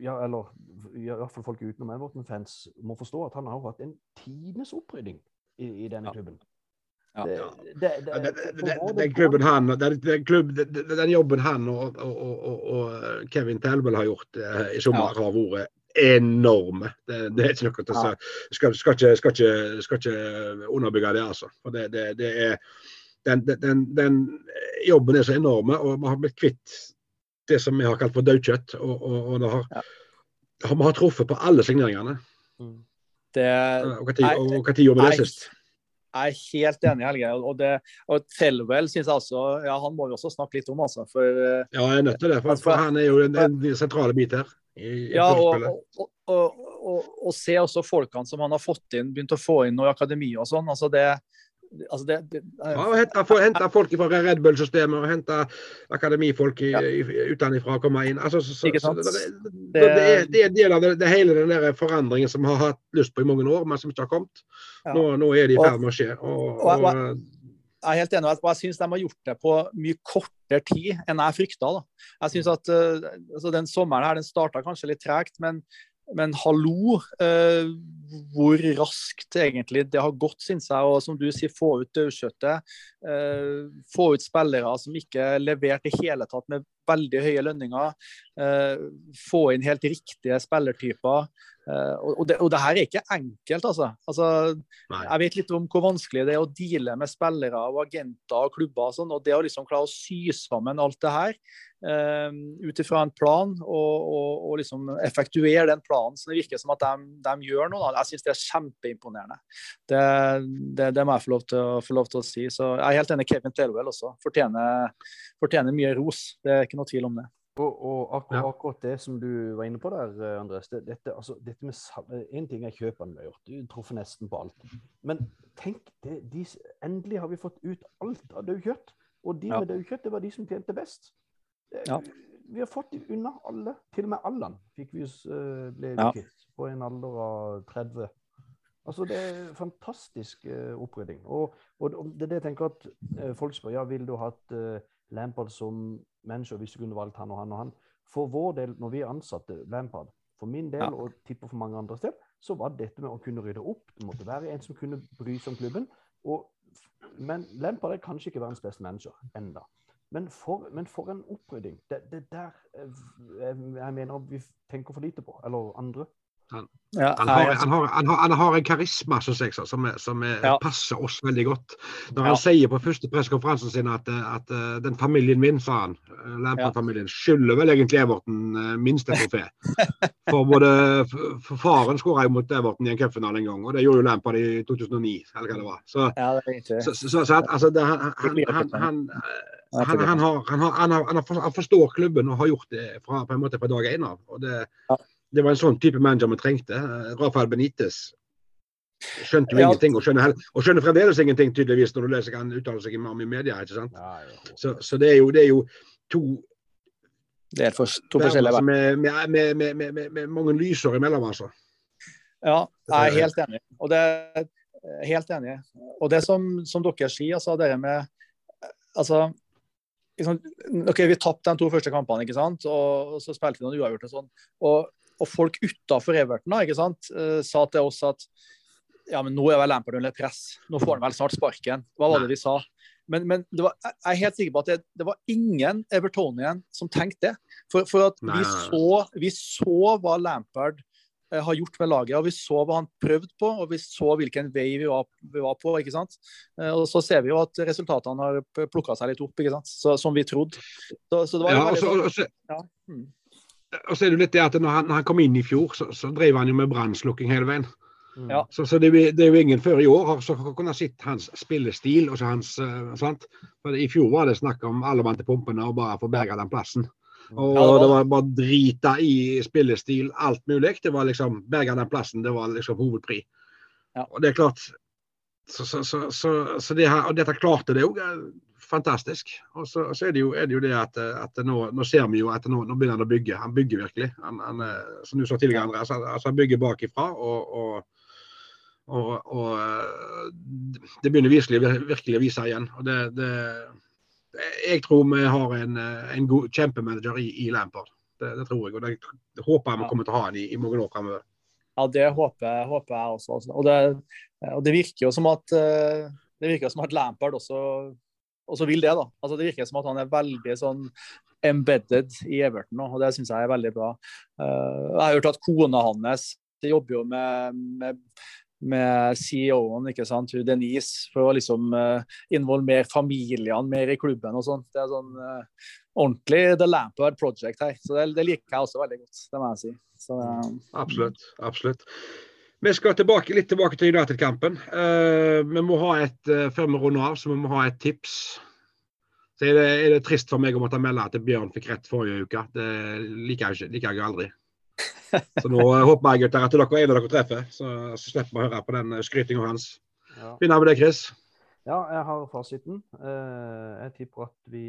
ja, eller i hvert fall folk utenom Everton-fans, må forstå at han har hatt en tidenes opprydding i, i denne klubben. Den klubben han, den, klubb, den jobben han og, og, og, og Kevin Telvel har gjort eh, i sommer, ja. har vært enorme. Det, det, er ikke noe til å si. Skal, skal, ikke, skal, ikke, skal ikke underbygge det, altså. For det, det, det er den, den, den, jobben er så enorme, og vi har blitt kvitt det som vi har kalt for daukjøtt. Og, og, og det har, ja. har, vi har truffet på alle signeringene. Mm. Det, og når vi det sist? Jeg er helt enig, Helge. Og, det, og Telwell syns jeg også ja, Han må vi også snakke litt om, altså. For, ja, jeg er nødt til det. For, for han er jo en, en sentrale bit her. I, ja, og, og, og, se også folkene som han har fått inn, begynt å få inn noe i akademiet og sånn. altså det Altså det, det, ja, og hente, folk fra Red Bull-systemet og hente akademifolk ja. utenfra å komme inn. Altså, så, så, så, det, det, er, det er en del av det, hele den der forandringen som vi har hatt lyst på i mange år, men som ikke har kommet. Ja. Nå, nå, er det i ferd med å skje. Og, og, og, jeg er helt enig, og jeg syns de har gjort det på mye kortere tid enn jeg frykta. Jeg synes at uh, altså Den sommeren her den starta kanskje litt tregt, men men hallo, eh, hvor raskt egentlig det har gått, syns jeg. Og som du sier, få ut daukjøttet. Eh, få ut spillere som ikke leverte i hele tatt med veldig høye lønninger. Eh, få inn helt riktige spillertyper. Uh, og, det, og, det, her er ikke enkelt, altså. altså jeg vet litt om hvor vanskelig det er å deale med spillere og agenter og klubber og sånn. Og det å liksom klare å sy sammen alt det her uh, ut ifra en plan og, og, og, liksom effektuere den planen så det virker som at de, de gjør da. jeg syns det er kjempeimponerende. Det, det, det, må jeg få lov, til, få lov, til, å si. Så jeg er helt enig Kevin Telwell også. Fortjener, fortjener mye ros. Det er ikke noe tvil om det. Og, og akkurat, ja. akkurat, det som du var inne på der, eh, Andres det, dette, altså, dette med En eh, ting er kjøpene vi har gjort, du truffet nesten på alt. Men tenk, det, de, endelig har vi fått ut alt av daukjøtt. Og de ja. med daukjøtt, det var de som tjente best. Ja. Vi har fått dem unna alle. Til og med Allan fikk vi uh, ble ja. kvitt på en alder av 30. Altså, Det er fantastisk uh, opprydding. Og, og, det er det jeg tenker at uh, folk spør ja, vil du ha hatt Lampard som manager hvis du kunne valgt han og han og han. For vår del, når vi ansatte Lampard, for min del ja. og tipper for mange andre steder, så var dette med å kunne rydde opp. Det måtte være en som kunne bry seg om klubben. Og, men Lampard er kanskje ikke verdens beste manager enda. Men for, men for en opprydding. Det, det der jeg, jeg mener vi tenker for lite på. Eller andre. Han, ja, han, har, han, har, har, han, har, en karisma synes jeg, som, som ja. passer oss veldig godt. Når han sier på første pressekonferansen sin at, at, uh, den familien min, sa han, uh, Lampard-familien, skylder vel egentlig Everton minst en trofé. For både for faren skåra jo mot Everton i en cupfinale en gang, og det gjorde jo Lampard i 2009, eller hva det var. Så, ja, det så, så, så at, altså, det, han, han, han, har, han, har, han, har, han, forstår klubben og har gjort det fra, på en måte fra dag én av. Og det. Det var en sånn type manager vi trengte. Eh, Rafael Benitez skjønte jo Ja. ingenting, og skjønner, og skjønner fremdeles ingenting, tydeligvis, når du leser han uttaler seg om i media. ikke sant? Ja, ja. Så, så det, er jo, det er jo to Det er for, to forskjellige som er- med, med, med, med, med, med mange lysår imellom, altså. Ja, jeg er helt enig. Og det helt enig. Og det som, som dere sier, altså det med altså, liksom, ok, Vi tapte de to første kampene, ikke sant? og så spilte vi noen uavgjort. Og sånn. Og, og folk utafor Everton da, ikke sant? eh, sa til oss at ja, men nå er vel Lampard under press. Nå får han vel snart sparken. Hva var det de sa? Men, men det var, jeg er helt sikker på at det, det var ingen Evertonian som tenkte det. For, for at vi så, vi så hva Lampard eh, har gjort med laget, og vi så hva han prøvde på, og vi så hvilken vei vi var, vi var på. ikke sant? Eh, Og så ser vi jo at resultatene har plukka seg litt opp, ikke sant? Så, som vi trodde. Så, så det var Ja, veldig også, også, ja. mm. Og så er det litt det at når han, når han kom inn i fjor, så, så drev han jo med brannslukking hele veien. Mm. Ja. Så, så det, det er jo ingen før i år har kunnet sett hans spillestil. og så hans, eh, sant? For I fjor var det snakk om alle vant til pumpene og bare få berga den plassen. Og Ja, det var- det var bare drita i spillestil, alt mulig. Det var liksom berga den plassen, det var liksom hovedpri. Ja. Og det er klart Så, så, så, så, så det her, og dette klarte det jo. Fantastisk. Og så, så er, det jo, er det jo det at, at nå, nå ser vi jo at nå, nå begynner han å bygge. Han bygger virkelig. Han, han, eh, som du sa tidligere, Andreas, han- altså han bygger bakifra. og, og og, og eh, det begynner virkelig, virkelig å vise igjen. Og det, det, jeg tror vi har en, en god kjempemanager i, i Lampard. Det, det tror jeg. Og det, det håper jeg vi kommer til å ha han i, i mange år fremover. Ja, det håper, håper jeg også. altså. Og det, og det virker jo som at eh, det virker som at Lampard også, også vil det. da. Altså Det virker som at han er veldig sånn embedded i Everton og det syns jeg er veldig bra. Eh, jeg har hørt at kona hans jobber jo med, med, med CEO-en, ikke sant, Denise, for å liksom eh, involvere familiene mer i klubben og sånn. Det er sånn eh, ordentlig The Lampard Project her. Så det, det liker jeg også veldig godt, det må jeg si. Så, Absolutt. absolutt. Vi skal tilbake, litt tilbake til United-kampen. Uh, vi må ha et, uh, Før vi runder av, så vi må ha et tips. Så er det, er det trist for meg å måtte melde at Bjørn fikk rett forrige uke. Det liker jeg, ikke, liker jeg aldri. Så nå eh, håper jeg gutter, at dere er en av dere treffer, så, så slipper vi å høre på den skrytinga hans. Ja. Begynner med det, Chris. Ja, jeg har fasiten. Eh, jeg tipper at vi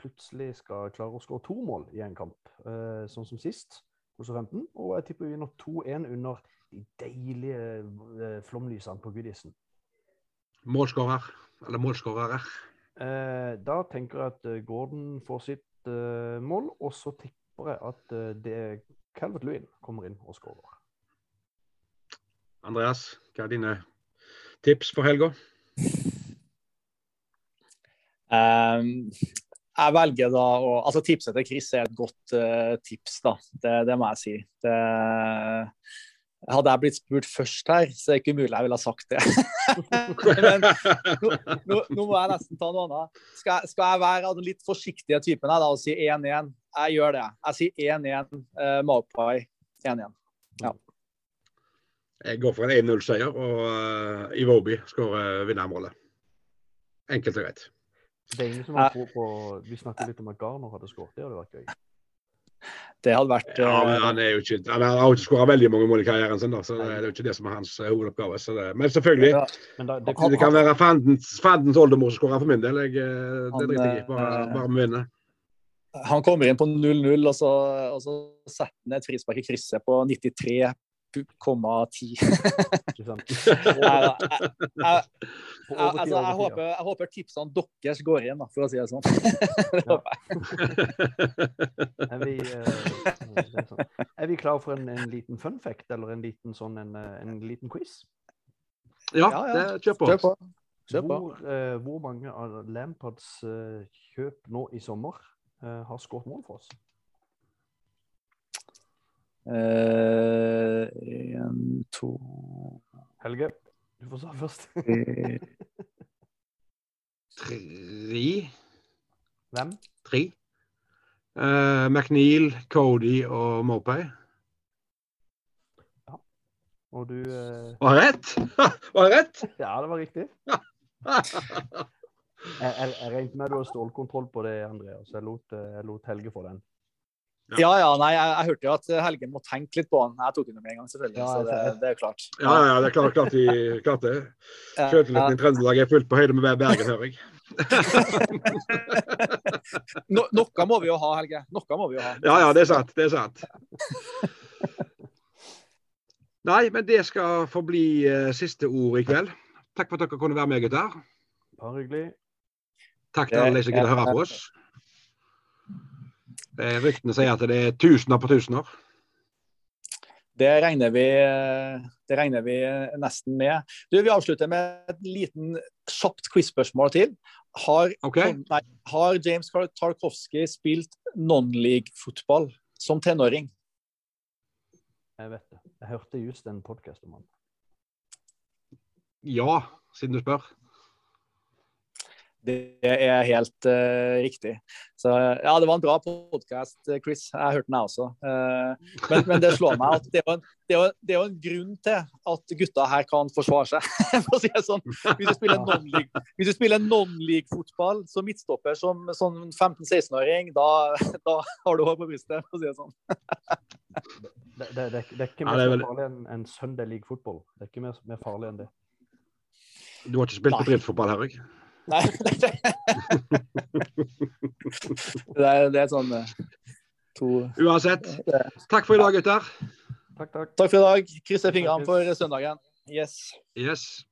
plutselig skal klare å skåre to mål i en kamp, eh, sånn som sist, hos 15. Og jeg tipper vi vinner 2-1 under de deilige eh, flomlysene på Goodison. Målskårer. Eller målskårere. Eh, da tenker jeg at eh, Gordon får sitt eh, mål, og så tipper jeg at eh, det er Calvert Lewin kommer inn og skårer. Andreas, hva er dine tips for helga? Um, jeg velger da å Altså, tipset til Chris er et godt uh, tips, da. Det, det må jeg si. Det, hadde jeg blitt spurt først her, så er det ikke umulig jeg ville ha sagt det. Men nå, nå, nå må jeg nesten ta noe annet. Skal, jeg- skal jeg være av den litt forsiktige typen her da, og si 1-1? Jeg gjør det. Jeg sier 1-1 eh, Magpie 1-1. Jeg går for en 1-0-seier, og uh, Iwobi skårer vinnermålet. Enkelt og greit. Det er ingen som har tro på Vi snakket litt om at Garner hadde skåret. Det hadde vært gøy. Det hadde vært ja, eh, Han er jo ikke, han har ikke skåra veldig mange mål i karrieren sin, da, så det er jo ikke det som er hans eh, hovedoppgave. Det, men selvfølgelig. Ja, men da, det, kan, det, kan, være fandens, fandens oldemor som skårer for min del. Jeg, eh, det driter jeg i. Bare, bare vi vinner. Han kommer inn på 0-0, og, og, så setter han et frispark i krysset på 93 0,10. altså, jeg, håper, jeg håper tipsene deres går inn, for å si det sånn. det håper jeg. Eh, er, vi, klar for en, en, liten fun fact, eller en liten, sånn, en, en liten quiz? Ja, ja. Det, kjør på. Kjør på. Kjør på. Hvor, eh, hvor, mange av Lampards eh, kjøp nå i sommer eh, har skåret mål for oss? Eh, En, to Helge, du får svare først. tre. Hvem? Tre. Uh, McNeil, Cody og Mopay. Og du uh... Var jeg rett? Var jeg rett? Ja, det var riktig. Jeg, jeg, jeg regnet med du har stålkontroll på det, Andreas. Jeg lot, jeg lot Helge få den. Ja, ja, nei, jeg, jeg hørte jo at Helge må tenke litt på han. Jeg tok ham med en gang, selvfølgelig. Ja, så det, det er klart. Ja, ja, det er klart, klart, vi, klart det. Ja, Sjøltilliten i Trøndelag er fullt på høyde med Bergen, hører jeg. No, noe må vi jo ha, Helge. Noe må vi jo ha. Ja, ja, det er sant. Det er sant. Nei, men det skal få bli eh, siste ord i kveld. Takk for at dere kunne være med, gutter. Bare hyggelig. Takk til alle de som gidder å høre på oss. Ryktene sier at det er tusener på tusener. Det regner vi, det regner vi nesten med. Du, vi avslutter med et liten kjapt quiz-spørsmål til. Har, okay. nei, har James Tarkovsky spilt non-league-fotball som tenåring? Jeg vet det. Jeg hørte just en podkast om han. Ja, siden du spør. Det er helt uh, riktig. Så ja, det var en bra podkast, Chris. Jeg hørte den, jeg også. Uh, men, men det slår meg at det er, en, det, er det er en grunn til at gutta her kan forsvare seg. for å si det sånn. Hvis du spiller non-league-fotball som midtstopper som sånn 15-16-åring, da, da har du hår på brystet, for å si det sånn. Det, det, det, det er ikke mer det er vel- farlig enn en Sunday League fotball. Det er ikke mer, mer farlig enn det. Du har ikke spilt på bedriftsfotball, her, jeg. Nei, det, er, det er sånn eh, to Uansett. Takk for i dag, gutter. Takk, takk. Takk for i dag. Krysser fingrene for søndagen. Yes. Yes.